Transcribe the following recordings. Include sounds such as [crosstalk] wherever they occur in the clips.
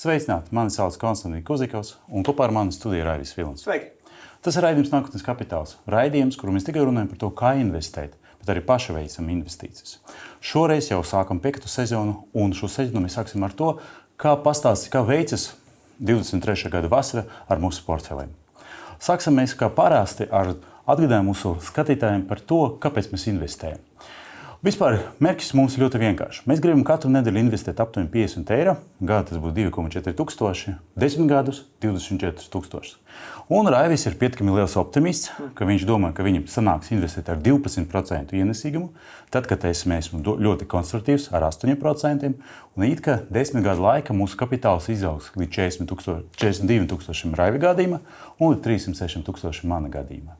Sveicināti! Mani sauc Konstants Kuzikovs, un kopā ar mani studijā Raivis Vilnis. Sveiki! Tas ir raidījums Nākotnes kapitāls. Raidījums, kur mēs tikai runājam par to, kā investēt, bet arī paši veicam investīcijas. Šoreiz jau sākam piekto sezonu, un šo sezonu mēs sāksim ar to, kā pastāstīt, kā veicas 23. gada vasara ar mūsu portfeliem. Sāksim mēs kā parasti ar atgādinājumu mūsu skatītājiem par to, kāpēc mēs investējam. Vispār mērķis mums ir ļoti vienkāršs. Mēs gribam katru nedēļu investēt aptuveni 50 eiro. Gada tas būs 2,4 tūkstoši, 10 gadus 24 tūkstoši. Un Raivis ir pietiekami liels optimists, ka viņš domā, ka viņam sanāks investēt ar 12% ienesīgumu. Tad, kad es esmu ļoti konstruktīvs ar 8%, un it kā 10 gadu laikā mūsu kapitāls izaugs līdz 40 tūkstoši, 42 tūkstošiem Raiva gadījumā un līdz 306 tūkstošiem mana gadījumā.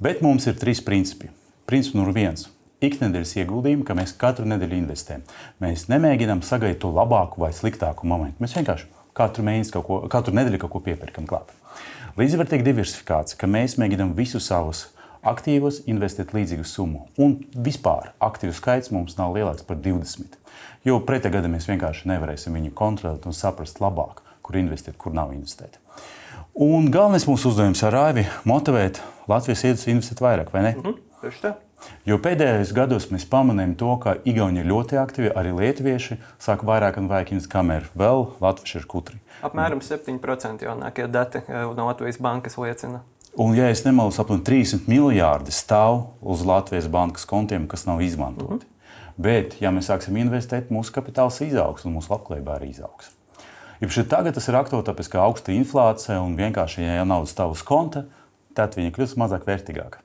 Bet mums ir trīs principi. Princips numur viens ikdienas ieguldījumu, ka mēs katru nedēļu investējam. Mēs nemēģinām sagaidīt to labāku vai sliktāku momentu. Mēs vienkārši katru kaut ko, katru nedēļu kaut ko piepērkam klāt. Līdzvērtīga diversifikācija, ka mēs mēģinām visus savus aktīvos investēt līdzīgu summu. Un vispār aktīvu skaits mums nav lielāks par 20. Jo pretējā gadā mēs vienkārši nevarēsim viņu kontrolēt un saprast labāk, kur investēt, kur nav investēt. Un galvenais mūsu uzdevums ar Raivi motivēt Latvijas iedzīvotājus investēt vairāk, vai ne? Mm -hmm, Jo pēdējos gados mēs pamanījām to, ka Igauni ir ļoti aktīvi, arī lietuvieši sāk vairāk un vairāk investēt, kamēr vēl latvieši ir kutri. Apmēram 7% jaunākie dati eh, no Latvijas bankas liecina. Un, ja es nemaldos, apmēram 30 miljardi stāv uz Latvijas bankas kontiem, kas nav izmantoti. Mm -hmm. Bet, ja mēs sāksim investēt, mūsu kapitāls izaugs un mūsu labklājība arī izaugs. Ja tagad tas ir aktuāli, tāpēc ka augsta inflācija un vienkārši, ja nauda stāv uz konta, tad viņa kļūst mazāk vērtīgāka.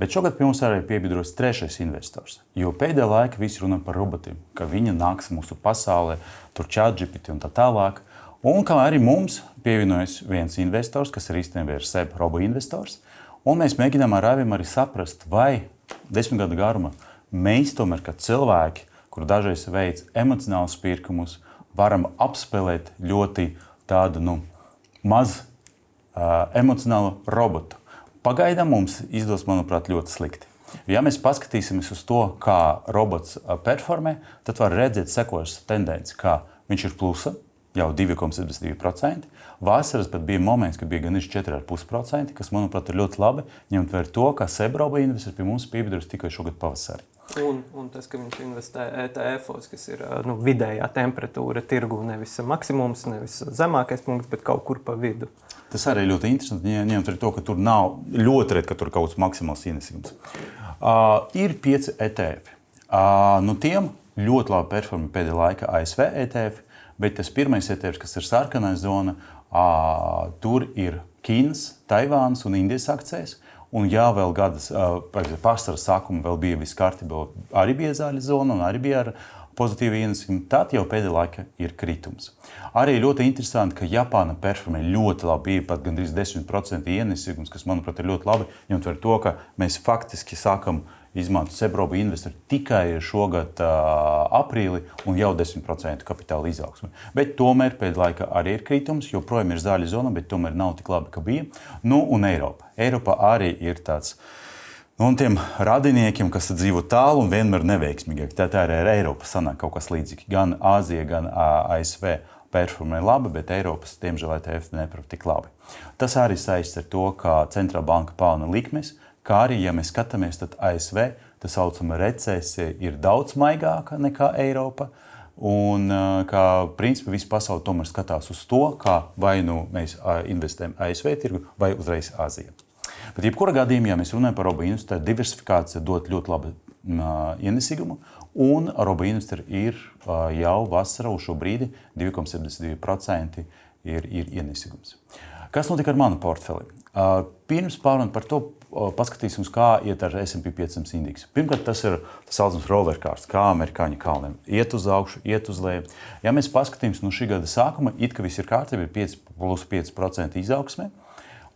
Bet šogad pie mums arī piebiedros trešais investors. Jo pēdējā laikā visi runā par robotiem, ka viņi nāks mūsu pasaulē, tur čāģipiti un tā tālāk. Un kā arī mums pievienojas viens investors, kas ir īstenībā ir SEB robo investors. Un mēs mēģinām ar Rāvim arī saprast, vai desmit gadu garumā mēs tomēr, kā cilvēki, kur dažreiz veids emocionālus pirkumus, varam apspēlēt ļoti tādu nu, mazu uh, emocionālu robotu Pagaidām mums izdodas, manuprāt, ļoti slikti. Ja mēs paskatīsimies uz to, kā robots performē, tad var redzēt sekojošas tendences, ka viņš ir plusa, jau 2,72%. Vasaras pat bija moments, kad bija gandrīz 4,5%, kas, manuprāt, ir ļoti labi, ņemot vērā to, ka Sebroba investīcija pie mums piebiedrus tikai šogad pavasarī. Un, un tas, ka viņš investē ETF-os, kas ir nu, vidējā temperatūra tirgu, nevis maksimums, nevis zemākais punkts, bet kaut kur pa vidu. Tas arī ļoti interesanti. Ņemot vērā to, ka tur nav ļoti reti, ka tur kaut kāds maksimāls ienesīgums. Uh, ir pieci ETF. Uh, nu, tiem ļoti labi performē pēdējā laikā ASV ETF, bet tas pirmais ETF, kas ir sarkanais zona, uh, tur ir Ķīnas, Taivānas un Indijas akcijas. Un, ja vēl gadas pārstāvja sākuma vēl bija viss kārtībā, arī bija zaļa zona un arī bija ar pozitīvu ienesīgumu, tad jau pēdējā laikā ir kritums. Arī ļoti interesanti, ka Japāna performē ļoti labi, bija pat gandrīz 10% ienesīgums, kas, manuprāt, ir ļoti labi, ņemot vērā to, ka mēs faktiski sākam uh, izmanto Sebrobu investori tikai šogad uh, aprīlī un jau 10% kapitāla izaugsme. Bet tomēr pēdējā laikā arī ir kritums, joprojām ir zaļa zona, bet tomēr nav tik labi, kā bija. Nu, un Eiropa. Eiropa arī ir tāds. Nu, un tiem radiniekiem, kas dzīvo tālu un vienmēr neveiksmīgi, tā, tā arī ar Eiropu sanāk kaut kas līdzīgs. Gan Āzija, gan ASV performē labi, bet Eiropas, diemžēl, ETF neprot tik labi. Tas arī saistīts ar to, ka centrāla banka palielina likmes, kā arī, ja mēs skatāmies, tad ASV tā saucamā recesija ir daudz maigāka nekā Eiropa. Un kā principā visa pasaule tomēr skatās uz to, kā vai nu mēs investējam ASV tirgu vai uzreiz Azijā. Bet, jebkurā gadījumā, ja mēs runājam par investīciju, tad diversifikācija dod ļoti labu ienesīgumu. Un investīcija ir jau vasarā uz šo brīdi 2,72% ir, ir ienesīgums. Kas notika ar manu portfeli? Pirms pārunāt par to, paskatīsimies, kā iet ar SP 500 indeksu. Pirmkārt, tas ir tas saucamais rollerkārs, kā amerikāņu kalniem. Iet uz augšu, iet uz leju. Ja mēs paskatīsimies no šī gada sākuma, it kā viss ir kārtībā, ir 5, plus 5% izaugsme.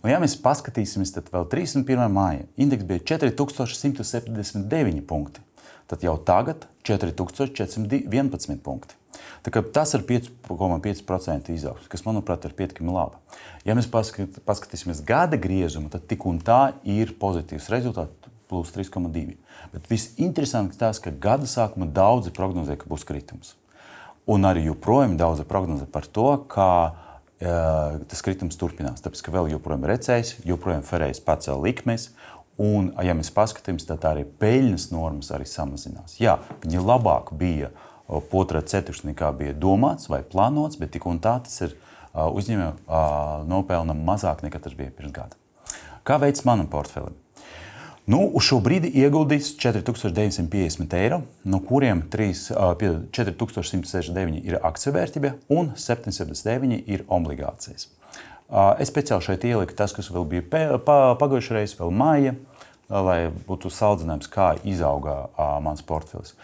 Un, ja mēs paskatīsimies, tad vēl 31. māja indeks bija 4179 punkti. Tad jau tagad 4411 punkti. Tas ir 5,5% izaugsme, kas, manuprāt, ir pietiekami labi. Ja mēs paskat, paskatīsimies gada griezumu, tad tik un tā ir pozitīvs rezultāts, plus 3,2. Bet viss interesantākais tas, ka gada sākumā daudzi prognozēja, ka būs kritums. Un arī joprojām daudz prognoze par to, ka tas kritums turpinās. Tāpēc, ka vēl joprojām ir recesija, joprojām Ferējas pacēla likmes. Un, ja mēs paskatāmies, tad arī peļņas normas arī samazinās. Jā, viņi labāk bija otrā ceturksnī, nekā bija domāts vai plānots, bet tik un tā tas ir uh, uzņēmējiem nopelnam mazāk nekā tas bija pirms gada. Kā veids manam portfelim? Nu, uz šo brīdi ieguldījis 4950 eiro, no kuriem 3, 4169 ir akciju vērtība un 779 ir obligācijas. Es speciāli šeit ieliku tas, kas vēl bija pagājušajā reizē, vēl māja, lai būtu salīdzinājums, kā izauga mans portfels.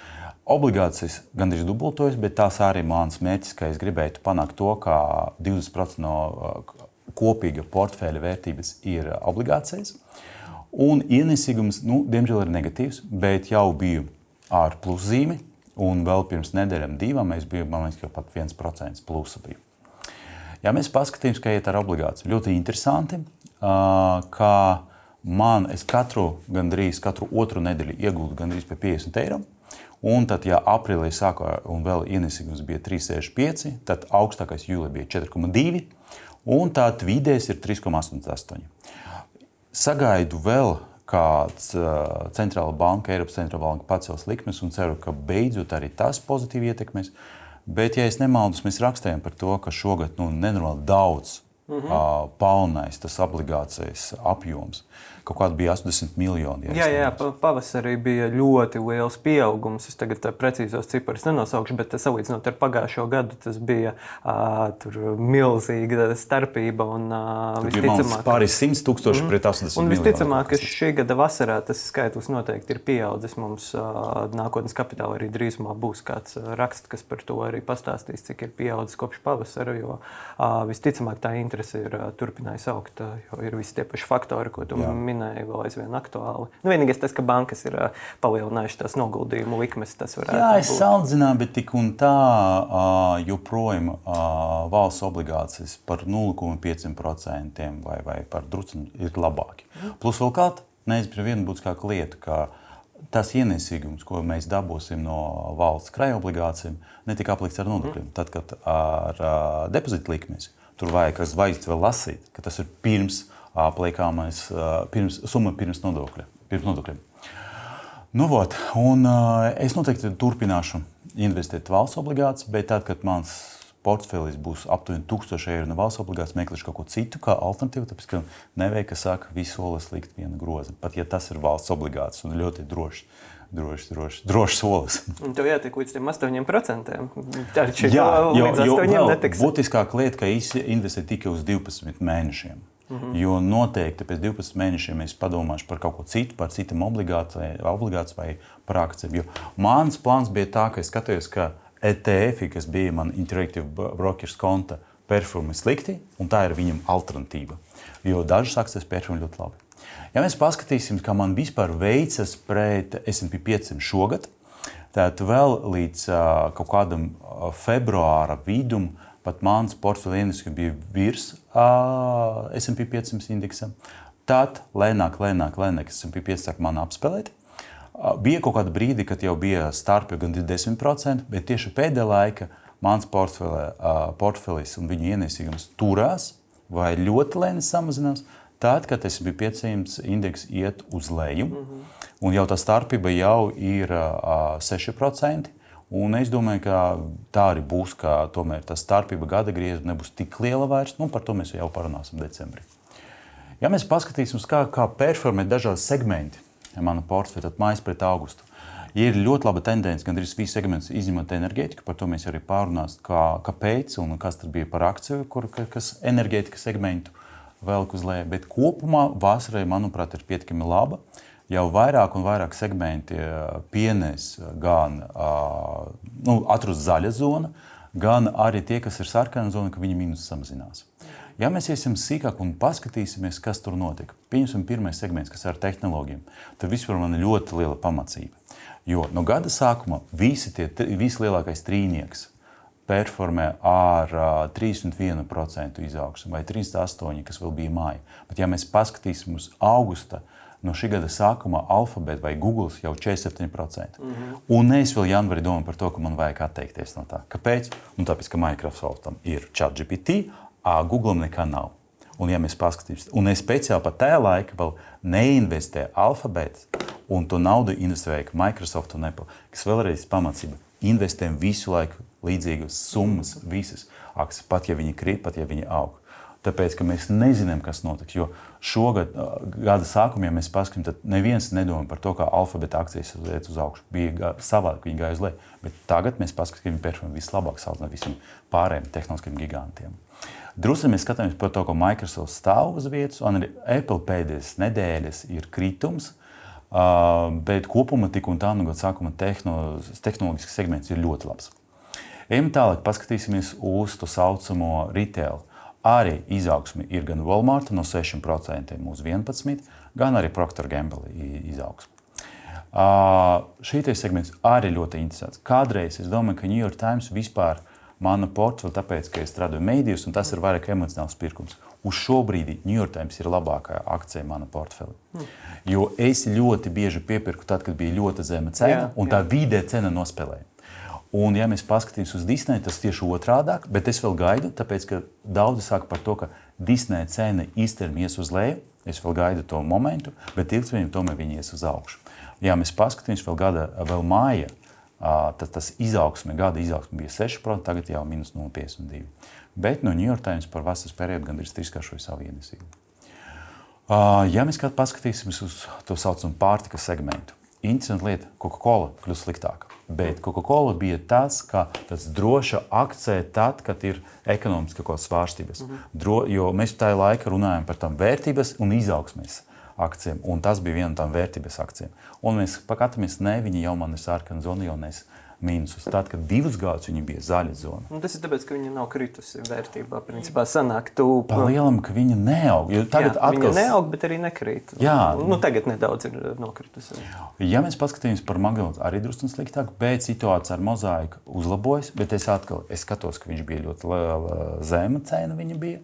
Obligācijas gandrīz dubultojas, bet tās arī mans mērķis, ka es gribētu panākt to, ka 20% no kopīga portfeļa vērtības ir obligācijas. Un ienesīgums, nu, diemžēl, ir negatīvs, bet jau biju ar pluszīmi. Un vēl pirms nedēļām, divām, mēs bijām, man liekas, pat 1% plusa. Bija. Ja mēs paskatāmies, kā iet ar obligāciju, ļoti interesanti, ka man katru, gandrīz katru otru nedēļu iegūstu gandrīz pie 50 eiro. Un tad, ja aprīlī sākā un vēl ienesīgums bija 3,65, tad augstākais jūlijā bija 4,2 un tāds vidējais ir 3,88. Sagaidu vēl, kāds uh, centrāla banka, Eiropas centrāla banka pacels likmes un ceru, ka beidzot arī tas pozitīvi ietekmēs. Bet, ja es nemaldos, mēs rakstījām par to, ka šogad nu, nenormāli daudz mm -hmm. uh, palnais tas obligācijas apjoms. Kaut kāda bija 80 miljoni. Ja jā, jā, pavasarī bija ļoti liels pieaugums. Es tagad precīzos ciparus nenosaukšu, bet salīdzinot ar pagājušo gadu, tas bija uh, milzīga starpība. Un, uh, visticamāk, pāris simts tūkstoši mm, pret 80 un visticamāk, ka šī gada vasarā tas skaitlis noteikti ir pieaudzis. Mums uh, nākotnes kapitāla arī drīzumā būs kāds raksts, kas par to arī pastāstīs, cik ir pieaudzis kopš pavasara. Jo uh, visticamāk tā interese ir uh, turpinājusi augt, uh, jo ir visi tie paši faktori, ko tu minēji minēja, vēl aizvien aktuāli. Nu, vienīgais tas, ka bankas ir uh, palielinājušas tās noguldījumu likmes, tas varētu būt. Jā, es salīdzināju, bet tik un tā joprojām valsts obligācijas par 0,5% vai, vai par drusku ir labāki. Plus vēl kāda neizpratne viena būtiskāka lieta. Ka, Tas ienesīgums, ko mēs dabūsim no valsts krājuma obligācijām, netika aplikts ar nodokļiem. Tad, kad ar depozītu likmes tur vajag kas zvaigznes vēl lasīt, ka tas ir pirms apliekāmais pirms, summa pirms, nodokļa, pirms nodokļiem. Nu, vot, un, es noteikti turpināšu investēt valsts obligācijas, bet tad, kad mans portfelis būs aptuveni 1000 eiro no valsts obligācijas, meklēšu kaut ko citu, kā alternatīvu. Tāpēc, ka nevajag, ka saka, visu solis likt viena groza. Pat ja tas ir valsts obligācijas un ļoti drošs. Drošs, drošs, drošs solis. Tev jātiek līdz 8%. Tā ir jau līdz 8% būtiskāka lieta, ka investē tikai uz 12 mēnešiem. -hmm. Jo noteikti pēc 12 mēnešiem es padomāšu par kaut ko citu, par citām obligācijām vai par akcijiem. Mans plāns bija tā, ka es skatījos, ka ETF, kas bija man Interactive Brokers konta, performa slikti, un tā ir viņam alternatīva. Jo dažas akcijas performa ļoti labi. Ja mēs paskatīsimies, kā man vispār veicas pret SP 500 šogad, tad vēl līdz uh, kaut kādam februāra vidum pat mans portfeļu ienesums bija virs uh, SP 500 indeksa. Tad lēnāk, lēnāk, lēnāk SP 500 sāk man apspēlēt. Uh, bija kaut kāda brīdi, kad jau bija starpi gan 10%, bet tieši pēdējā laikā mans portfeļa, uh, portfelis un viņu ienesīgums turās vai ļoti lēni samazinās. Tad, kad SP 500 indeks iet uz leju, mm -hmm. un jau tā starpība jau ir uh, 6%, Un es domāju, ka tā arī būs, ka tomēr tā starpība gada griezumā nebūs tik liela vairs. Nu, par to mēs jau parunāsim decembrī. Ja mēs paskatīsimies, kā, kā performē dažādi segmenti mana portfeļa, tad mājas pret augustu. Ir ļoti laba tendence, gan arī visi segmenti izņemot enerģētiku. Par to mēs arī pārunāsim, kā, kāpēc un kas tas bija par akciju, kur, kas enerģētikas segmentu velk uz leju. Bet kopumā vasarai, manuprāt, ir pietiekami laba. Uh, jau vairāk un vairāk segmenti eh, pienes gan nu, atrust zaļa zona, gan arī tie, kas ir sarkana zona, ka viņa mīnus samazinās. Ja mēs iesim sīkāk un paskatīsimies, kas tur notika, pieņemsim pirmais segments, kas ir ar tehnoloģijām, tad vispār man ir ļoti liela pamācība. Jo no gada sākuma visi tie vislielākais trīnieks performē ar uh, 31% izaugsmu vai 38%, kas vēl bija māja. Bet ja mēs paskatīsimies uz augusta uh, no šī gada sākuma Alphabet vai Google jau 47%. Mm -hmm. Un es vēl janvārī domāju par to, ka man vajag atteikties no tā. Kāpēc? Nu, tāpēc, ka Microsoftam ir ChatGPT, Google nekā nav. Un, ja mēs paskatīsimies, un es speciāli pat tajā laikā vēl neinvestēju Alphabet, un to naudu investēju Microsoft un Apple, kas vēlreiz pamācība. Investējam visu laiku līdzīgas summas, visas akcijas, pat ja viņi krīt, pat ja viņi aug. Tāpēc, ka mēs nezinām, kas notiks. Jo šogad, gada sākumā, ja mēs paskatāmies, tad neviens nedomā par to, kā alfabēta akcijas iet uz augšu. Bija savādāk, viņi gāja uz leju. Bet tagad mēs paskatāmies, ka viņi performē vislabāk salīdzinot visiem pārējiem tehnoloģiskiem gigantiem. Drusku mēs skatāmies par to, ka Microsoft stāv uz vietas, un arī Apple pēdējās nedēļas ir kritums. Uh, bet kopumā tik un tā no gada sākuma tehnoloģisks segments ir ļoti labs. Ejam tālāk, paskatīsimies uz to saucamo retail. Arī izaugsme ir gan Walmart no 6% uz 11%, gan arī Procter Gamble izaugsme. Uh, šī segments arī ļoti interesants. Kādreiz es domāju, ka New York Times vispār mana portfeļa, tāpēc, ka es strādāju mēdījos, un tas ir vairāk emocionāls pirkums. Uz šo brīdi New York Times ir labākā akcija manā portfelī. Hmm. Jo es ļoti bieži piepirku tad, kad bija ļoti zema cena, jā, un tā vidē cena nospēlēja. Un, ja mēs paskatīsimies uz Disneju, tas tieši otrādi, bet es vēl gaidu, tāpēc ka daudzi saka par to, ka Disneja cena īstenībā ies uz leju. Es vēl gaidu to momentu, bet ilgspējīgi tomēr viņi ies uz augšu. Ja mēs paskatīsimies vēl gada, vēl māja, tad tas izaugsme, gada izaugsme bija 6%, tagad jau minus 0,52. Bet no New York Times par vasaras periodu gandrīz trīskāršoja savu ienesību. Ja mēs paskatīsimies uz to saucamu pārtikas segmentu, interesanta lieta, Coca-Cola kļūst sliktāka. Bet Coca-Cola bija tas, ka tas droša akcija tad, kad ir ekonomiski kaut kādas svārstības. Mm -hmm. Dro, jo mēs tajā laikā runājam par tām vērtības un izaugsmēs akcijiem, un tas bija viena no tām vērtības akcijiem. Un mēs paskatāmies, ne, viņi jau man ir sarkana zona, jau nes mīnusus. Tad, kad divus gadus viņa bija zaļa zona. Un tas ir tāpēc, ka viņa nav kritusi vērtībā. Principā sanāk, tu... Palielam, ka viņa neaug. Tagad Jā, atkal... Viņa neaug, bet arī nekrīt. Jā. Nu, tagad nedaudz ir nokritusi. Ja mēs paskatāmies par Magdalēnu, arī drusku sliktāk, bet situācija ar mozaiku uzlabojas. Bet es atkal es skatos, ka viņš bija ļoti zema cena. Viņa bija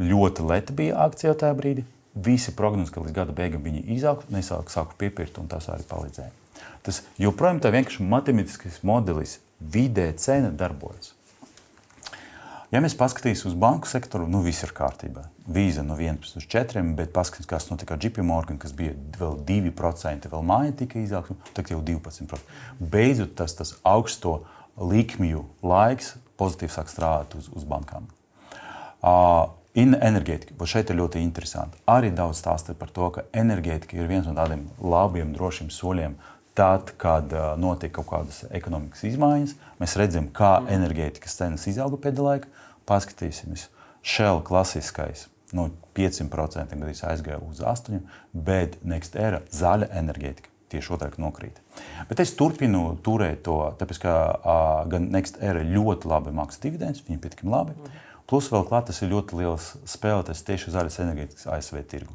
ļoti lēta bija akcija tajā brīdī. Visi prognozēja, ka līdz gada beigām viņi izaugs, nesāka sāku piepirkt, un tas arī palīdzēja. Tas joprojām tā vienkārši matemātiskais modelis, vidē cena darbojas. Ja mēs paskatīsimies uz banku sektoru, nu viss ir kārtībā. Vīza no 11 uz 4, bet paskatīsimies, kas notika ar JP Morgan, kas bija vēl 2%, vēl māja tika izaugsme, tagad jau 12%. Beidzot, tas, tas augsto likmju laiks pozitīvi sāk strādāt uz, uz bankām. Uh, Enerģētika, šeit ir ļoti interesanti. Arī daudz stāsta par to, ka enerģētika ir viens no tādiem labiem, drošiem soļiem, Tad, kad uh, notiek kaut kādas ekonomikas izmaiņas, mēs redzam, kā mm. enerģētikas cenas izauga pēdējā laikā. Paskatīsimies, Shell klasiskais no 5% gandrīz aizgāja uz 8%, bet Next era zaļa enerģētika tieši otrādi nokrīt. Bet es turpinu turēt to, tāpēc ka uh, gan Next era ļoti labi maksā dividendus, viņi pietiekami labi. Mm. Plus vēl klāt tas ir ļoti liels spēlētājs tieši zaļas enerģētikas ASV tirgu.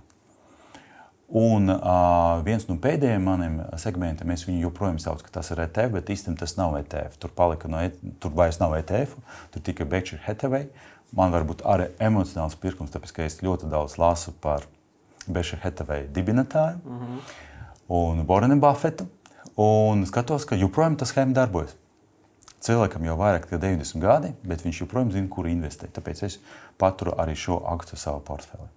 Un uh, viens no pēdējiem maniem segmentiem, es viņu joprojām saucu, ka tas ir ETF, bet īstenībā tas nav ETF. Tur, no, e, tur vairs nav ETF, tur tikai Berkshire Hathaway. Man varbūt arī emocionāls pirkums, tāpēc ka es ļoti daudz lasu par Berkshire Hathaway dibinātāju mm -hmm. un Warrenu Buffetu. Un skatos, ka joprojām tas schēma darbojas. Cilvēkam jau vairāk nekā 90 gadi, bet viņš joprojām zina, kur investēt. Tāpēc es paturu arī šo akciju savā portfelī.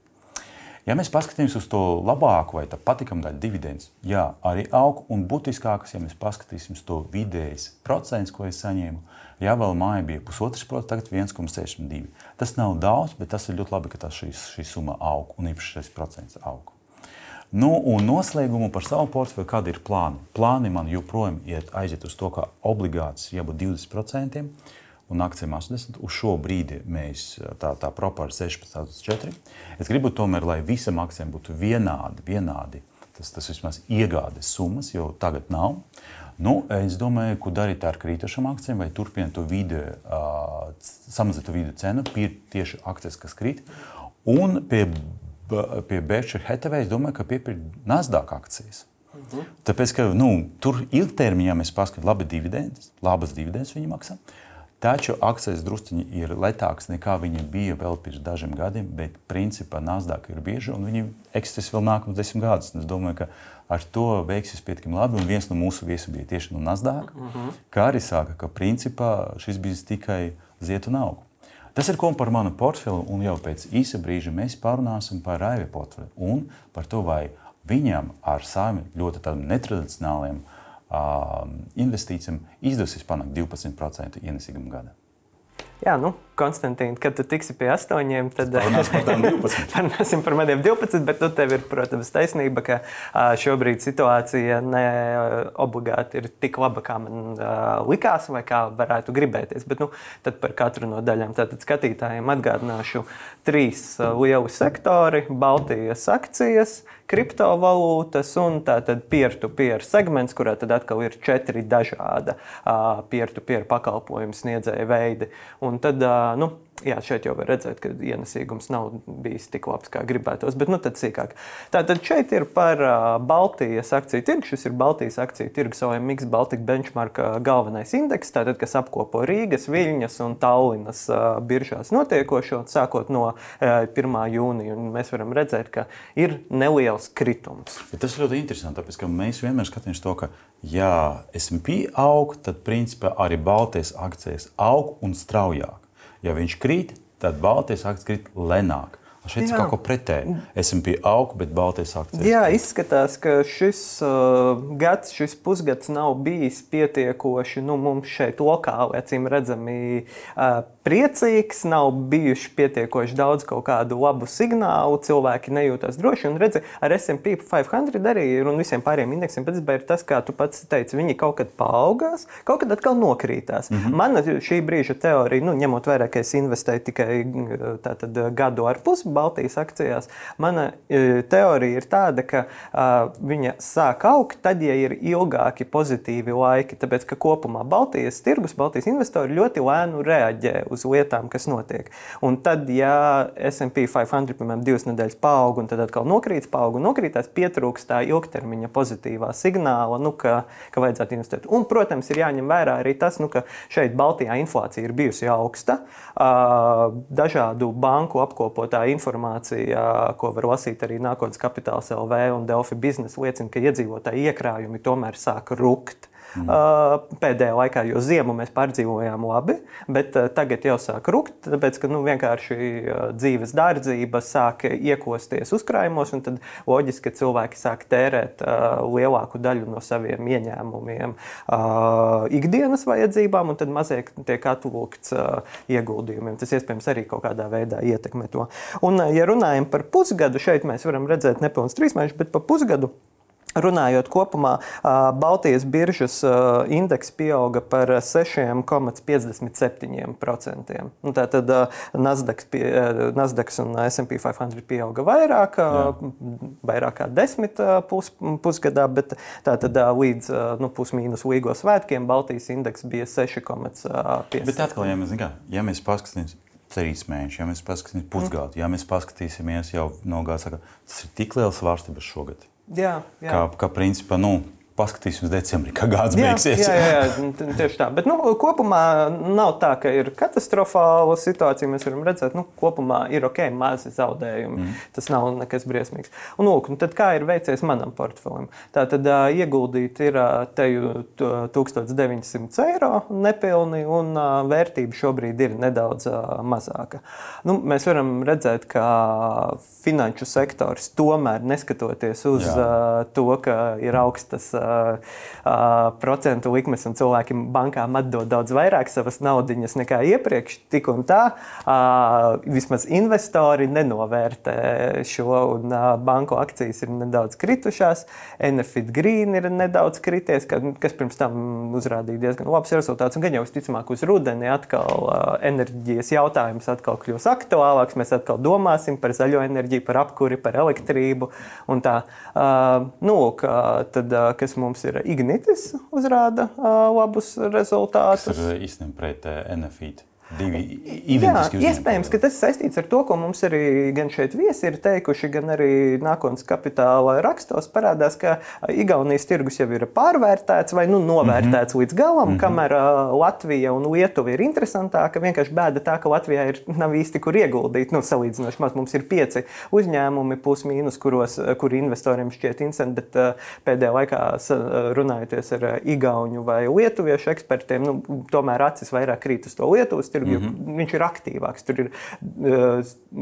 Ja mēs paskatāmies uz to labāko vai patīkamu daļu dividendus, jā, arī aug. Un būtiskākais, ja mēs paskatīsimies to vidējais procents, ko es saņēmu, ja vēl māja bija pusotrs procents, tagad 1,62. Tas nav daudz, bet tas ir ļoti labi, ka šī, šī summa aug un īpaši šis procents aug. Nu, un noslēgumu par savu portfeli, kādi ir plāni? Plāni man joprojām iet aiziet uz to, ka obligācijas jābūt 20% un akcijiem 80. Uz šo brīdi mēs tā, tā propāra 16 uz 4. Es gribu tomēr, lai visam akcijiem būtu vienādi, vienādi tas, tas vismaz iegādes summas, jo tagad nav. Nu, es domāju, ko darīt ar krītošām akcijiem, vai turpināt to vidi, uh, samazināt to vidu cenu, pie tieši akcijas, kas krīt. Un pie, pie Berkshire Hathaway es domāju, ka piepildīt Nasdaq akcijas. Mhm. Tāpēc, ka nu, tur ilgtermiņā mēs paskatāmies, labi dividendes, labas dividendes viņi maksā. Taču akcijas drusciņi ir lētākas nekā viņi bija vēl pirms dažiem gadiem, bet principā Nasdaq ir bieži un viņi eksistēs vēl nākamos desmit gadus. Es domāju, ka ar to veiksies pietiekami labi. Un viens no mūsu viesiem bija tieši no Nasdaq, uh -huh. kā arī saka, ka principā šis bizness tikai ziet un aug. Tas ir kopā par manu portfeli, un jau pēc īsa brīža mēs parunāsim par Raivi portfeli un par to, vai viņam ar saviem ļoti netradicionāliem uh, investīcijiem izdosies panākt 12% ienesīgumu gadu. Jā, nu, Konstantīna, kad tu tiksi pie astoņiem, tad [laughs] runāsim par maniem 12. Bet nu, tev ir, protams, taisnība, ka šobrīd situācija ne obligāti ir tik laba, kā man likās, vai kā varētu gribēties. Bet nu, par katru no daļām tātad skatītājiem atgādināšu trīs lieli sektori - Baltijas akcijas, kriptovalūtas un tātad peer-to-peer segments, kurā tad atkal ir četri dažādi peer-to-peer pakalpojumu sniedzēju veidi. Un tad nu, jā, šeit jau var redzēt, ka ienesīgums nav bijis tik labs, kā gribētos. Bet nu, tad sīkāk. Tātad šeit ir par Baltijas akciju tirgu. Šis ir Baltijas akciju tirgus OMX Baltic Benchmark galvenais indeks, tātad, kas apkopo Rīgas, Viļņas un Tallinas biržās notiekošo, sākot no uh, 1. jūnija. Un mēs varam redzēt, ka ir neliels kritums. Ja tas ļoti interesanti, tāpēc ka mēs vienmēr skatāmies to, ka ja SP aug, tad principā arī Baltijas akcijas aug un straujāk. Ja viņš krīt, tad Baltijas akcijas krīt lēnāk. Šeit ir kaut ko pretēju. SMP aug, bet Baltijas akcijas. Jā, izskatās, ka šis uh, gads, šis pusgads nav bijis pietiekoši nu, mums šeit lokāli, acīm redzami, uh, priecīgs, nav bijuši pietiekoši daudz kaut kādu labu signālu, cilvēki nejūtas droši. Un redzi, ar SP 500 arī ir un visiem pārējiem indeksiem patiesībā ir tas, kā tu pats teici, viņi kaut kad paaugās, kaut kad atkal nokrītās. Mm -hmm. Mana šī brīža teorija, nu, ņemot vērā, ka es investēju tikai tātad, gadu ar pusi Baltijas akcijās, mana teorija ir tāda, ka uh, viņa sāk augt tad, ja ir ilgāki pozitīvi laiki. Tāpēc, ka kopumā Baltijas tirgus, Baltijas investori ļoti lēnu reaģē uz lietām, kas notiek. Un tad, ja SP 500 piemēram divas nedēļas paaug un tad atkal nokrīt, paaug un nokrītās, pietrūkst tā ilgtermiņa pozitīvā signāla, nu, ka, ka vajadzētu investēt. Un, protams, ir jāņem vērā arī tas, nu, ka šeit Baltijā inflācija ir bijusi augsta. Dažādu banku apkopotā informācija, ko var lasīt arī nākotnes kapitāls LV un Delfi biznesa, liecina, ka iedzīvotāji iekrājumi tomēr sāk rukt. Mm. Pēdējā laikā, jo ziemu mēs pārdzīvojām labi, bet tagad jau sāk rukt, tāpēc ka nu, vienkārši dzīves dārdzība sāk iekosties uzkrājumos, un tad loģiski, ka cilvēki sāk tērēt lielāku daļu no saviem ieņēmumiem ikdienas vajadzībām, un tad mazliet tiek atlūgts ieguldījumiem. Tas iespējams arī kaut kādā veidā ietekmē to. Un, ja runājam par pusgadu, šeit mēs varam redzēt nepilnus trīs mēnešus, bet pa pusgadu Runājot kopumā, Baltijas biržas indeks pieauga par 6,57%. Nu, Tātad Nasdaq, Nasdaq un SP 500 pieauga vairāk, Jā. vairāk kā 10 pus, pusgadā, bet tātad līdz nu, pusmīnus līgo svētkiem Baltijas indeks bija 6,5%. Bet atkal, ja mēs, ja mēs paskatīsimies trīs mēnešus, ja mēs paskatīsimies pusgadu, ja mēs paskatīsimies jau no gada, tas ir tik liels svārstības šogad. Jā, jā. Kā, kā principā, nu, paskatīsimies decembrī, kā gada beigsies. Jā, jā, jā, tieši tā. Bet nu, kopumā nav tā, ka ir katastrofāla situācija. Mēs varam redzēt, ka nu, kopumā ir ok, mazi zaudējumi. Mm. Tas nav nekas briesmīgs. Un, lūk, un tad kā ir veicies manam portfelim? Tā tad uh, ieguldīt ir uh, teju 1900 eiro nepilni, un uh, vērtība šobrīd ir nedaudz uh, mazāka. Nu, mēs varam redzēt, ka finanšu sektors tomēr neskatoties uz jā. uh, to, ka ir augstas uh, procentu likmes, un cilvēki bankām atdod daudz vairāk savas naudas nekā iepriekš. Tik un tā, vismaz investori nenovērtē šo, un banku akcijas ir nedaudz kritušās. Enefit Green ir nedaudz krities, kas pirms tam uzrādīja diezgan labs rezultāts. Un gan jau visticamāk, uz rudeni atkal enerģijas jautājums atkal kļūs aktuālāks. Mēs atkal domāsim par zaļo enerģiju, par apkuri, par elektrību. Tā, nu, uh, tad, kas kas mums ir Ignitis, uzrāda labus rezultātus. Tas ir īstenībā pret NFIT. Divi identiski uzņēmumi. iespējams, ka tas saistīts ar to, ko mums arī gan šeit viesi ir teikuši, gan arī nākotnes kapitāla rakstos parādās, ka Igaunijas tirgus jau ir pārvērtēts vai nu, novērtēts mm -hmm. līdz galam, mm -hmm. kamēr Latvija un Lietuva ir interesantāka. Vienkārši bēda tā, ka Latvijā ir, nav īsti kur ieguldīt. Nu, salīdzinoši maz mums ir pieci uzņēmumi, plus mīnus, kuros, kuri investoriem šķiet interesanti, bet pēdējā laikā runājoties ar Igaunu vai Lietuviešu ekspertiem, nu, tomēr acis vairāk krīt uz to Lietuvas tirgu, mm -hmm. viņš ir aktīvāks. Tur ir,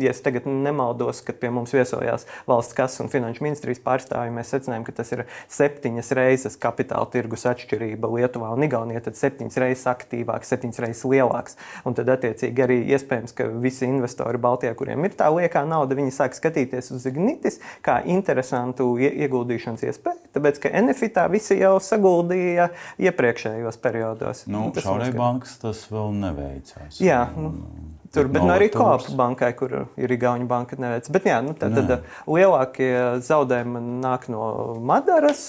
ja es tagad nemaldos, kad pie mums viesojās valsts kases un finanšu ministrijas pārstāvji, mēs secinājām, ka tas ir septiņas reizes kapitāla tirgus atšķirība Lietuvā un Igaunijā, tad septiņas reizes aktīvāks, septiņas reizes lielāks. Un tad, attiecīgi, arī iespējams, ka visi investori Baltijā, kuriem ir tā liekā nauda, viņi sāk skatīties uz Ignitis kā interesantu ieguldīšanas iespēju, tāpēc, ka Enefitā visi jau saguldīja iepriekšējos periodos. Nu, Šaurai bankas tas vēl neveicās. Jā, nu, Tur, bet nu, arī Kopu bankai, kur ir Igaunija banka, neveic. Bet, jā, nu, tad, tad lielākie zaudējumi nāk no Madaras,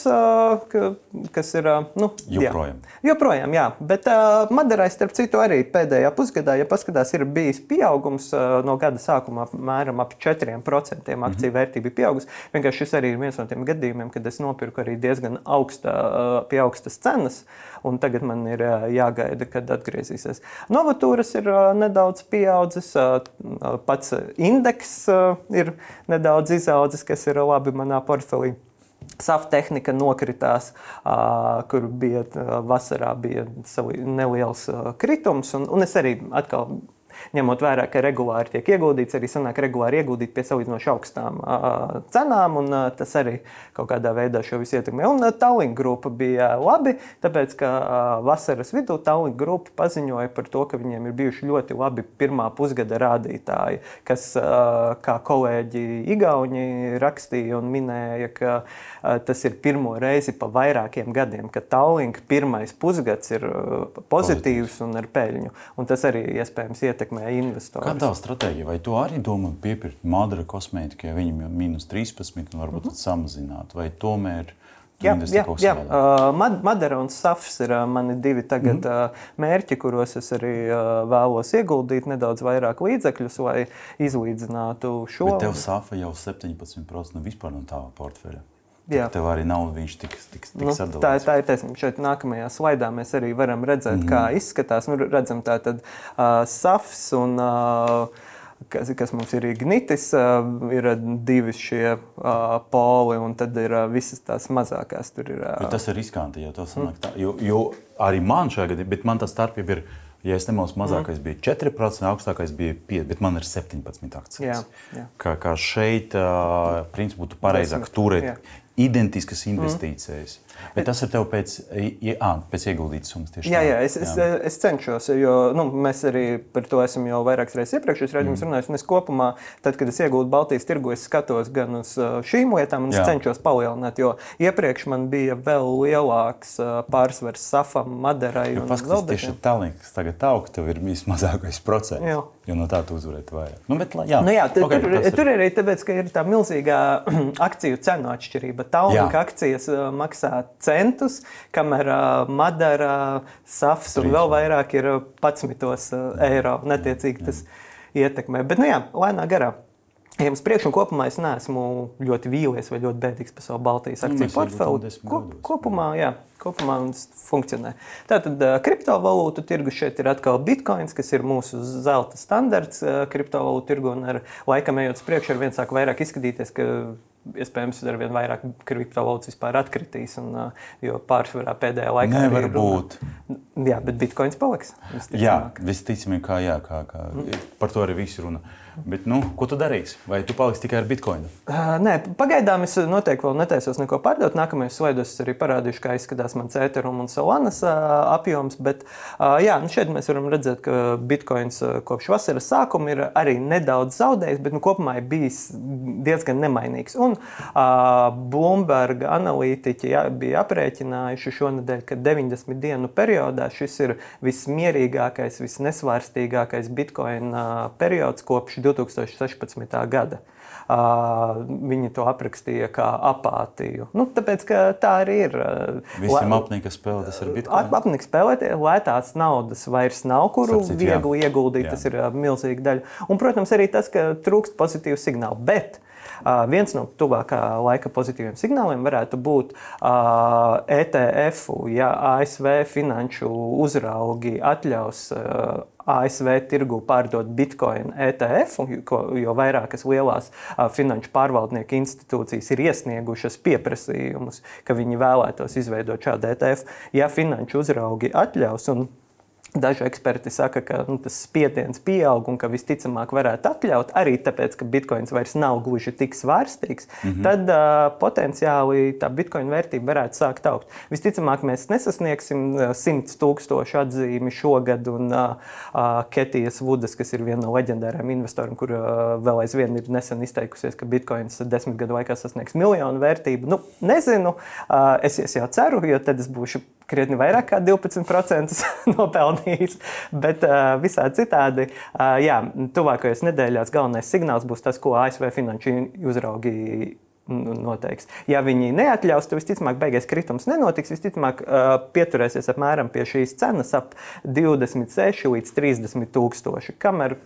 kas ir. Nu, joprojām. Jā, joprojām, jā. Bet uh, Madarai, starp citu, arī pēdējā pusgadā, ja paskatās, ir bijis pieaugums uh, no gada sākuma apmēram ap 4% akciju mm -hmm. vērtība ir pieaugusi. Vienkārši šis arī ir viens no tiem gadījumiem, kad es nopirku arī diezgan augsta, uh, pie augstas cenas, un tagad man ir uh, jāgaida, kad atgriezīsies. Novatūras ir uh, nedaudz pieaugusi pieaudzis, pats indeks ir nedaudz izaudzis, kas ir labi manā portfelī. Saftehnika nokritās, kur bija vasarā bija neliels kritums, un, un es arī atkal ņemot vērā, ka regulāri tiek ieguldīts, arī sanāk regulāri ieguldīt pie salīdzinoši augstām cenām, un tas arī kaut kādā veidā šo visu ietekmē. Un Tallinn grupa bija labi, tāpēc, ka vasaras vidū Tallinn grupa paziņoja par to, ka viņiem ir bijuši ļoti labi pirmā pusgada rādītāji, kas, kā kolēģi Igauni rakstīja un minēja, ka tas ir pirmo reizi pa vairākiem gadiem, ka Tallinn pirmais pusgads ir pozitīvs un ar peļņu, un tas arī iespējams ietekmē ietekmē investorus. Kāda ir stratēģija? Vai tu arī domā piepirkt Madara kosmētiku, ja viņam ir mīnus 13 un varbūt mm -hmm. samazināt? Vai tomēr? Jā, jā, jā. Uh, Madara un Safs ir uh, mani divi tagad, mm -hmm. uh, mērķi, kuros es arī uh, vēlos ieguldīt nedaudz vairāk līdzekļus, lai izlīdzinātu šo. Bet tev Safa jau 17% no vispār no tā portfeļa. Jā. Tev arī nav viņš tik, tik, tik nu, sadalīts. Tā, tā ir taisnība. Šeit nākamajā slaidā mēs arī varam redzēt, mm -hmm. kā izskatās. Nu, redzam, tā tad uh, safs un uh, kas, kas mums ir ignitis, uh, ir divi šie uh, poli, un tad ir uh, visas tās mazākās. Tur ir, uh, tas ir riskanti, jo tas sanāk tā. Jo, jo arī man šajā gadījumā, bet man tā starpība ir. Ja es nemaldos, mazākais mm. bija 4%, augstākais bija 5%, bet man ir 17 akcijas. Jā, jā. Kā, kā šeit, principā, būtu pareizāk turēt identiskas investīcijas. Mm. Bet tas ir tev pēc, jā, pēc ieguldītas summas tieši jā, jā, es, jā. Es, es cenšos, jo nu, mēs arī par to esam jau vairākas reizes iepriekšējos raidījumos mm. runājuši. Es kopumā, tad, kad es iegūstu Baltijas tirgu, es skatos gan uz šīm lietām, jā. cenšos palielināt, jo iepriekš man bija vēl lielāks pārsvars Safam, Maderai un Zeldeņam. Tieši Tallinkas tagad aug, tev ir vismazākais procents, jā. jo no tā tu uzvarēji vairāk. Nu, bet, jā, nu, jā, okay, tur, ir... tur ir arī tāpēc, ka ir tā milzīgā [clears throat] akciju cenu atšķirība. Tallinka akcijas maksā centus, kamēr Madara, Safs un vēl vairāk ir 11 uh, eiro. Netiecīgi tas ietekmē. Bet, nu jā, lēnā garā. Ja jums priekšā kopumā es neesmu ļoti vīlies vai ļoti bēdīgs par savu Baltijas akciju nu, portfeli. Ko, kopumā, jā, kopumā tas funkcionē. Tātad kriptovalūtu tirgus šeit ir atkal bitkoins, kas ir mūsu zelta standarts kriptovalūtu tirgu. Un ar laikam ejot uz priekšu, ar vien sāk vairāk izskatīties, ka iespējams ar vien vairāk kriptovalūtas vispār atkritīs. Un, jo pārsvarā pēdējā laikā nevar būt. Jā, bet bitkoins paliks. Jā, visticamāk, kā, jā, kā, kā mm. par to arī visi runā. Bet, nu, ko tu darīsi? Vai tu paliksi tikai ar bitkoinu? Uh, nē, pagaidām es noteikti vēl netaisos neko pārdot. Nākamajos slaidos arī parādīšu, kā izskatās mans ēterum un solanas uh, apjoms. Bet, uh, jā, nu šeit mēs varam redzēt, ka bitkoins kopš vasaras sākuma ir arī nedaudz zaudējis, bet nu, kopumā ir bijis diezgan nemainīgs. Un uh, Bloomberg analītiķi jā, bija aprēķinājuši šonadēļ, ka 90 dienu periodā šis ir vismierīgākais, visnesvārstīgākais bitkoina uh, periods kopš 2016. gada. viņi to aprakstīja kā apātiju. Nu, tāpēc, tā arī ir. Visiem apnika spēlē, tas ir bitkoins. Ap, apnika spēlēt, lētās naudas vairs nav, kuru Sapcīt, viegli jā. ieguldīt. Jā. Tas ir milzīga daļa. Un, protams, arī tas, ka trūkst pozitīvu signālu. Bet viens no tuvākā laika pozitīviem signāliem varētu būt ETF, ja ASV finanšu uzraugi atļaus ASV tirgu pārdot bitkoinu ETF, jo vairākas lielās finanšu pārvaldnieku institūcijas ir iesniegušas pieprasījumus, ka viņi vēlētos izveidot šādu ETF. Ja finanšu uzraugi atļaus, un Daži eksperti saka, ka nu, tas spiediens pieaug un ka visticamāk varētu atļaut arī tāpēc, ka bitkoins vairs nav gluži tik svārstīgs, mm -hmm. tad uh, potenciāli tā bitkoina vērtība varētu sākt augt. Visticamāk, mēs nesasniegsim 100 tūkstošu atzīmi šogad, un uh, uh, Ketijas Vudas, kas ir viena no leģendāriem investoriem, kur uh, vēl aizvien ir nesen izteikusies, ka bitkoins desmit gadu laikā sasniegs miljonu vērtību. Nu, nezinu, uh, es, es jau ceru, jo tad es būšu krietni vairāk kā 12% [laughs] nopelnījis. Bet uh, visādi citādi, uh, jā, tuvākajās nedēļās galvenais signāls būs tas, ko ASV finanšu uzraugi noteiks. Ja viņi neatļaus, tad visticamāk, beigās kritums nenotiks. Visticamāk, pieturēsies apmēram pie šīs cenas ap 26 līdz 30 tūkstoši, kamēr,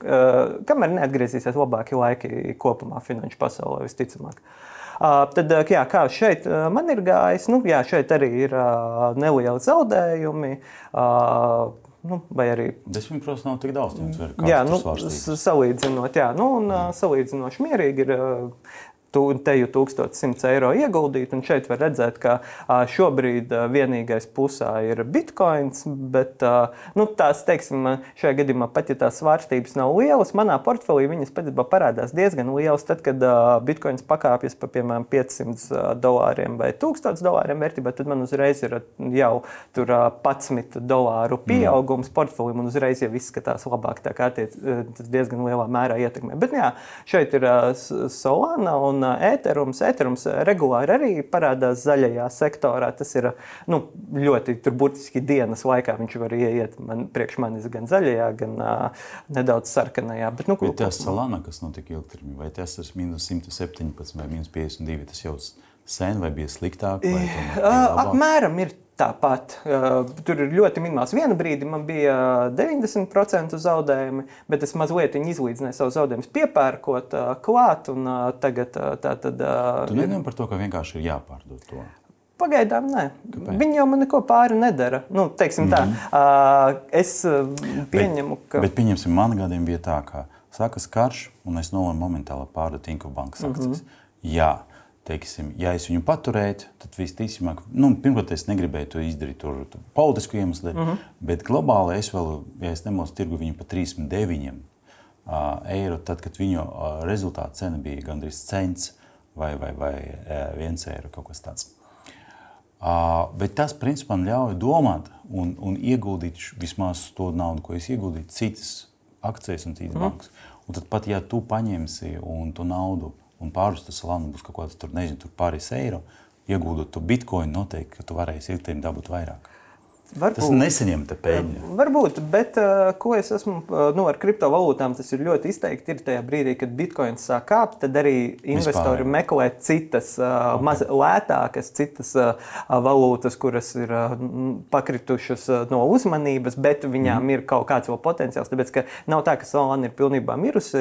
kamēr neatgriezīsies labākie laiki kopumā finanšu pasaulē, visticamāk. Tad, jā, kā šeit man ir gājis, nu, jā, šeit arī ir nelieli zaudējumi. Nu, vai arī 10% nav tik daudz. Jā, nu, salīdzinot, jā, nu, un, salīdzinoši mierīgi ir teju 1100 eiro ieguldīt. Un šeit var redzēt, ka šobrīd vienīgais pusē ir bitkoins, bet nu, tās, teiksim, šajā gadījumā pat ja tās svārstības nav lielas, manā portfelī viņas patiesībā parādās diezgan lielas. Tad, kad bitkoins pakāpjas pa piemēram 500 dolāriem vai 1000 dolāriem vērtībā, tad man uzreiz ir jau tur 11 dolāru pieaugums mm. portfelī un uzreiz jau izskatās labāk. Tā kā tie, tas diezgan lielā mērā ietekmē. Bet jā, šeit ir Solana un ēterums. Ēterums regulāri arī parādās zaļajā sektorā. Tas ir nu, ļoti burtiski dienas laikā. Viņš var ieiet man, priekš manis gan zaļajā, gan uh, nedaudz sarkanajā. Bet, nu, vai tas ir Salana, kas notika ilgtermiņā, vai tas ir minus 117 vai minus 52? Tas jau sen vai bija sliktāk? Vai Apmēram ir Tāpat uh, tur ir ļoti minimāls. Vienu brīdi man bija 90% zaudējumi, bet es mazliet izlīdzināju savu zaudējumus, piepērkot uh, klāt. Un, uh, tagad uh, tā tad. Uh, tu nedomā par to, ka vienkārši ir jāpārdod to? Pagaidām nē. Kāpēc? Viņi jau man neko pāri nedara. Nu, mm -hmm. tā, uh, es pieņemu, bet, ka. Bet pieņemsim, man gadiem bija tā, ka sākas karš, un es nolēmu momentāli pārdot Inku bankas akcijas. Mm -hmm. Jā teiksim, ja es viņu paturētu, tad visticamāk, nu, pirmkārt, es negribēju to izdarīt tur, tur politisku iemeslu dēļ, mm -hmm. bet globāli es vēl, ja es nemaldos, tirgu viņu par 39 uh, eiro, tad, kad viņu uh, rezultāta cena bija gandrīz cents vai, vai, vai uh, viens eiro kaut kas tāds. Uh, bet tas, principā, ļauj domāt un, un ieguldīt vismaz to naudu, ko es ieguldīju, citas akcijas un citas mm. bankas. Un tad pat, ja tu paņemsi un tu naudu un pāris tas lēmums būs kaut kāds tur, nezinu, tur pāris eiro. Ieguldot to bitkoinu, noteikti, tu varēsi ilgtermiņā dabūt vairāk. Varbūt, tas nesaņem te peļņu. Varbūt, bet uh, ko es esmu uh, nu, ar kriptovalūtām, tas ir ļoti izteikti. Ir tajā brīdī, kad bitkoins sāk kāpt, tad arī investori Vispār, meklē citas, uh, okay. maz lētākas, citas uh, valūtas, kuras ir uh, pakritušas uh, no uzmanības, bet viņām mm. ir kaut kāds vēl potenciāls. Tāpēc nav tā, ka Solana ir pilnībā mirusi,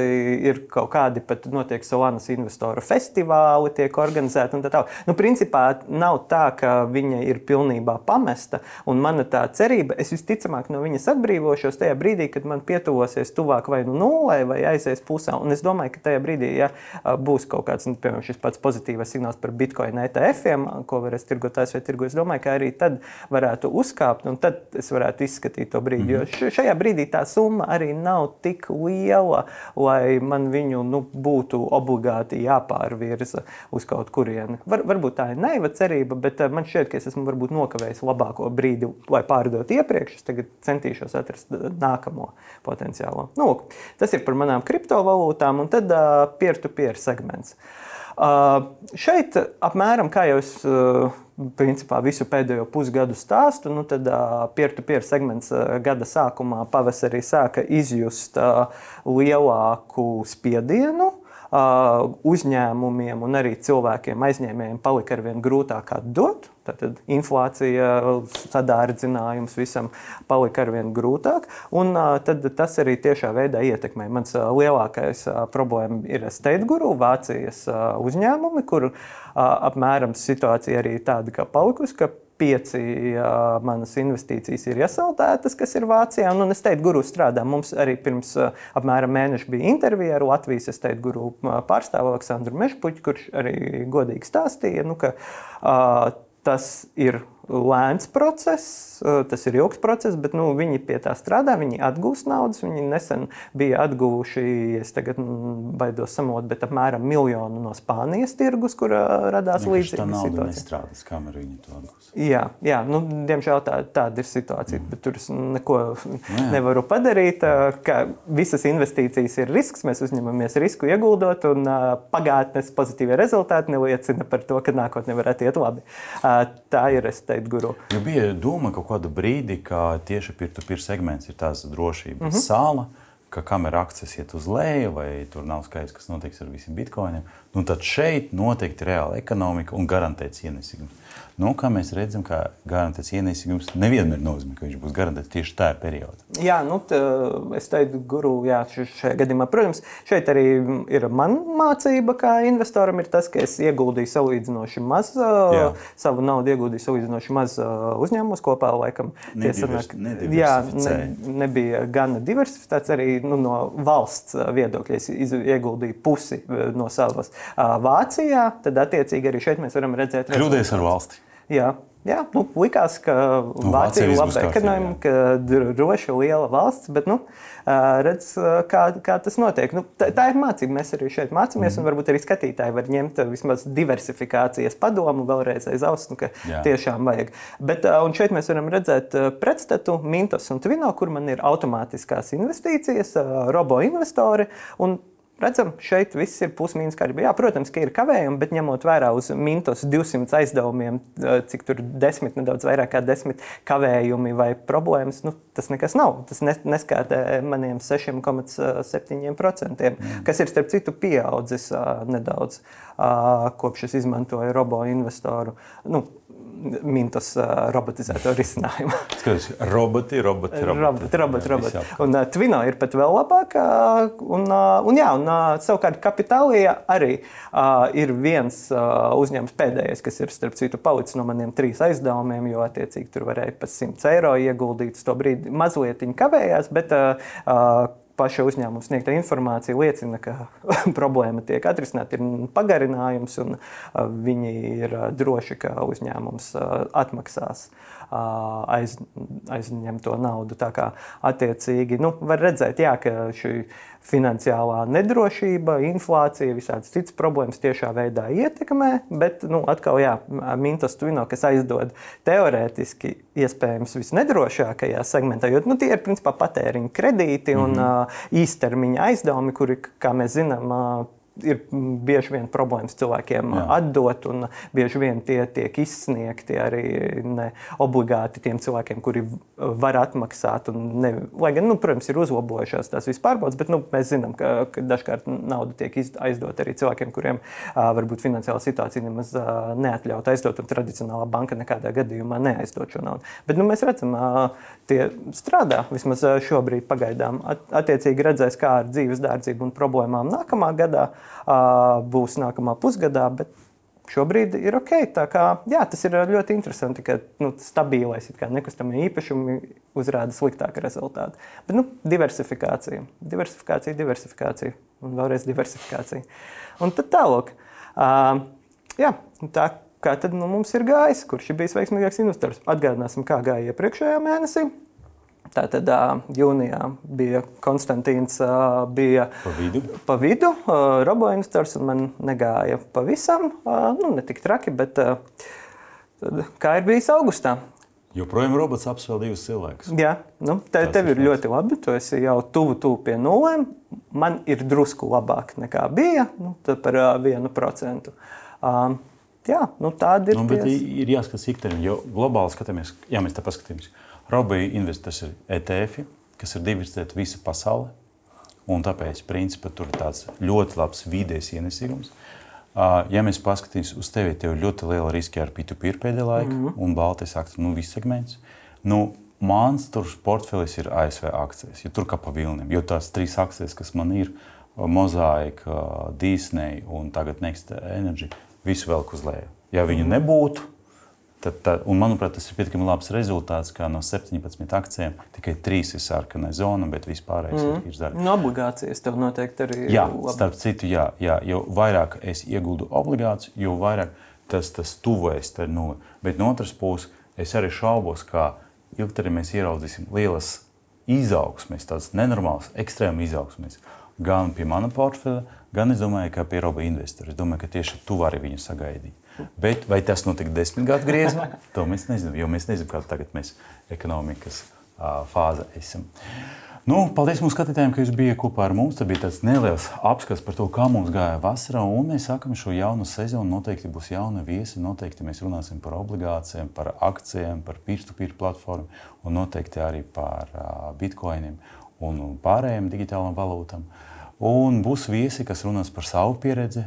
ir kaut kādi pat notiek Solanas investoru festivāli, tiek organizēti un tā tālāk. Nu, principā nav tā, ka viņa ir pilnībā pamesta. Man mana tā cerība, es visticamāk no viņas atbrīvošos tajā brīdī, kad man pietuvosies tuvāk vai nu nulē, vai aizies pusē. Un es domāju, ka tajā brīdī, ja būs kaut kāds, nu, piemēram, šis pats pozitīvais signāls par bitkoinu ETF-iem, ko varēs tirgot ASV tirgu, es domāju, ka arī tad varētu uzkāpt, un tad es varētu izskatīt to brīdi. Mm -hmm. Jo šajā brīdī tā summa arī nav tik liela, lai man viņu nu, būtu obligāti jāpārvirza uz kaut kurieni. Var, varbūt tā ir naiva cerība, bet man šķiet, ka es esmu varbūt nokavējis labāko brīdi, lai pārdot iepriekš, es tagad centīšos atrast nākamo potenciālo. Nu, tas ir par manām kriptovalūtām, un tad uh, peer-to-peer segments. Uh, šeit apmēram kā jau es uh, principā visu pēdējo pusgadu stāstu, nu tad peer-to-peer segments uh, gada sākumā pavasarī sāka izjust lielāku spiedienu uzņēmumiem un arī cilvēkiem, aizņēmējiem palika ar vien grūtāk atdot. Tad inflācija, sadārdzinājums visam palika ar vien grūtāk. Un tad tas arī tiešā veidā ietekmē. Mans lielākais problēma ir State Guru, Vācijas uzņēmumi, kur apmēram situācija arī tāda kā palikusi. Ka pieci uh, manas investīcijas ir iesaldētas, kas ir Vācijā. Un, un es teicu, guru strādā. Mums arī pirms uh, apmēram mēneša bija intervija ar Latvijas teicu, guru pārstāvu Aleksandru Mešpuķu, kurš arī godīgi stāstīja, nu, ka uh, tas ir lēns process, tas ir ilgs process, bet nu, viņi pie tā strādā, viņi atgūst naudas. Viņi nesen bija atguvuši, es tagad baidos samot, bet apmēram miljonu no Spānijas tirgus, kur radās līdzīga situācija. To atgūst. Jā, jā nu, diemžēl tā, tāda ir situācija, mm. bet tur es neko jā. nevaru padarīt. Visas investīcijas ir risks, mēs uzņemamies risku ieguldot, un pagātnes pozitīvie rezultāti neliecina par to, ka nākotnē varētu iet labi. Tā ir es teikt, guru. Ja bija doma kaut kādu brīdi, ka tieši peer-to-peer segments ir tās drošības mm -hmm. sāla, ka kamera akcijas iet uz leju, vai tur nav skaidrs, kas notiks ar visiem bitkoiniem, nu tad šeit noteikti reāla ekonomika un garantēts ienesīgums. Nu, kā mēs redzam, ka garantēts ienesīgums nevienmēr nozīmē, ka viņš būs garantēts tieši tajā periodā. Jā, nu, tā, es teiktu, guru, jā, šajā gadījumā, protams, šeit arī ir mana mācība, kā investoram, ir tas, ka es ieguldīju salīdzinoši maz, jā. savu naudu ieguldīju salīdzinoši maz uzņēmumos kopā, laikam, tie sanāk, jā, ne, nebija gana diversificēts arī nu, no valsts viedokļa. Es ieguldīju pusi no savas Vācijā, tad attiecīgi arī šeit mēs varam redzēt. Kļūdījies ar valsti. Jā. Jā, nu, likās, ka nu, Vācija ir laba ekonomika, droša, liela valsts, bet nu, redz, kā, kā tas notiek. Nu, tā, tā ir mācība. Mēs arī šeit mācāmies, mm. un varbūt arī skatītāji var ņemt vismaz diversifikācijas padomu vēlreiz aiz auss, nu, ka Jā. tiešām vajag. Bet, un šeit mēs varam redzēt pretstatu Mintos un Twino, kur man ir automātiskās investīcijas, robo investori. Un Redzam, šeit viss ir pusmīnus kārtībā. Protams, ka ir kavējumi, bet ņemot vērā uz mintos 200 aizdevumiem, cik tur desmit, nedaudz vairāk kā desmit kavējumi vai problēmas, nu, tas nekas nav. Tas neskatē maniem 6,7%, mm. kas ir starp citu pieaudzis nedaudz kopš es izmantoju robo investoru. Nu, mintas uh, robotizēto risinājumu. Skaties, roboti, roboti, roboti. roboti, roboti, roboti. Un uh, Twino ir pat vēl labāk. Uh, un, uh, un, jā, un uh, savukārt Kapitālija arī uh, ir viens uh, uzņēmums pēdējais, kas ir starp citu palicis no maniem trīs aizdevumiem, jo attiecīgi tur varēja pat 100 eiro ieguldīt. To brīdi mazliet kavējās, bet uh, uh, paša uzņēmuma sniegta informācija liecina, ka [laughs] problēma tiek atrisināta, ir pagarinājums, un viņi ir droši, ka uzņēmums atmaksās aiz, aizņemto naudu. Tā kā attiecīgi nu, var redzēt, jā, ka šī finansiālā nedrošība, inflācija, visādas citas problēmas tiešā veidā ietekmē, bet nu, atkal, jā, Mintas Twino, kas aizdod teorētiski iespējams visnedrošākajā segmentā, jo nu, tie ir principā patēriņa kredīti un mm -hmm. īstermiņa aizdevumi, kuri, kā mēs zinām, ir bieži vien problēmas cilvēkiem Jā. atdot, un bieži vien tie tiek izsniegti arī ne obligāti tiem cilvēkiem, kuri var atmaksāt. Ne, lai gan, nu, protams, ir uzlabojušās tās vispārbaudas, bet nu, mēs zinām, ka, ka dažkārt nauda tiek aizdot arī cilvēkiem, kuriem varbūt finansiāla situācija nemaz neatļaut aizdot, un tradicionālā banka nekādā gadījumā neaizdot šo naudu. Bet nu, mēs redzam, tie strādā vismaz šobrīd pagaidām. At, attiecīgi redzēs, kā ar dzīves dārdzību un problēmām nākamā gadā būs nākamā pusgadā. Šobrīd ir ok. Kā, jā, tas ir ļoti interesanti, ka nu, stabilais nekustamie īpašumi uzrāda sliktāku rezultātu. Bet nu, diversifikācija, diversifikācija, diversifikācija un vēlreiz diversifikācija. Un tad tālāk. Uh, jā, tā kā tad nu, mums ir gājis, kurš ir bijis veiksmīgāks investors. Atgādināsim, kā gāja iepriekšējā mēnesī. Tātad jūnijā bija Konstantīns, bija pa vidu, pa vidu roboinvestors, un man negāja pavisam, nu, ne tik traki, bet tad, kā ir bijis augustā. Joprojām robots apsvēl divus cilvēkus. Jā, nu, te, tev ir ļoti labi. Tu esi jau tuvu, tuvu pie nulēm. Man ir drusku labāk nekā bija, nu, par vienu procentu. Um, jā, nu, tāda ir. Nu, bet ir jāskatās iktermiņā, jo globāli skatāmies, ja mēs tā paskatāmies. Robija investors ir ETF, kas ir diversificēta visa pasaule. un tāpēc principā, tur ir tāds ļoti labs vidējs ienesīgums. Ja mēs paskatīsimies uz tevi, tev ir ļoti liela riska ar P2P pēdējā laikā, mm -hmm. un Baltijas akcijas, nu, viss segments. Nu, mans portfelis ir ASV akcijas, jo tur kā pa vilniem. Jo tās trīs akcijas, kas man ir, Mozaika, Disney un tagad Next Energy, visu velk uz leju. Ja viņu mhm. nebūtu, Tad, tad, un, manuprāt, tas ir pietiekami labs rezultāts, ka no 17 akcijiem tikai 3 ir sarkana zona, bet vispārējais mm. ir zaļš. No obligācijas tev noteikti arī ir. Jā, labi. starp citu, jā, jā, jo vairāk es ieguldu obligāciju, jo vairāk tas, tas tuvojas tai nulli. Bet no otras puses, es arī šaubos, ka ilgtermiņā mēs ieraudzīsim lielas izaugsmes, tādas nenormālas, ekstrēmas izaugsmes. Gan pie mana portfeļa, gan es domāju, ka pie roba investora. Es domāju, ka tieši tu vari viņu sagaidīt. Bet vai tas notika desmit gadu griezumā? To mēs nezinām, jo mēs nezinām, kāda tagad mēs ekonomikas uh, fāze esam. Nu, paldies mūsu skatītājiem, ka jūs bijāt kopā ar mums. Tas bija tāds neliels apskats par to, kā mums gāja vasarā. Un mēs sākam šo jaunu sezonu. Noteikti būs jauna viesi. Noteikti mēs runāsim par obligācijām, par akcijiem, par peer-to-peer platformu un noteikti arī par uh, bitkoiniem un pārējiem digitālām valūtām. Un būs viesi, kas runās par savu pieredzi,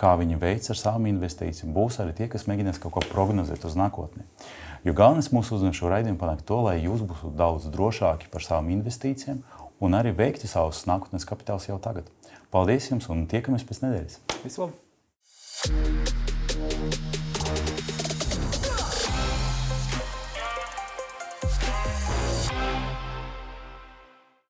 kā viņi veic ar savām investīcijām. Būs arī tie, kas mēģinās kaut ko prognozēt uz nākotni. Jo galvenais mūsu uzdevums šo raidījumu panākt to, lai jūs būtu daudz drošāki par savām investīcijām un arī veikti savus nākotnes kapitālus jau tagad. Paldies jums un tiekamies pēc nedēļas! Vislabāk!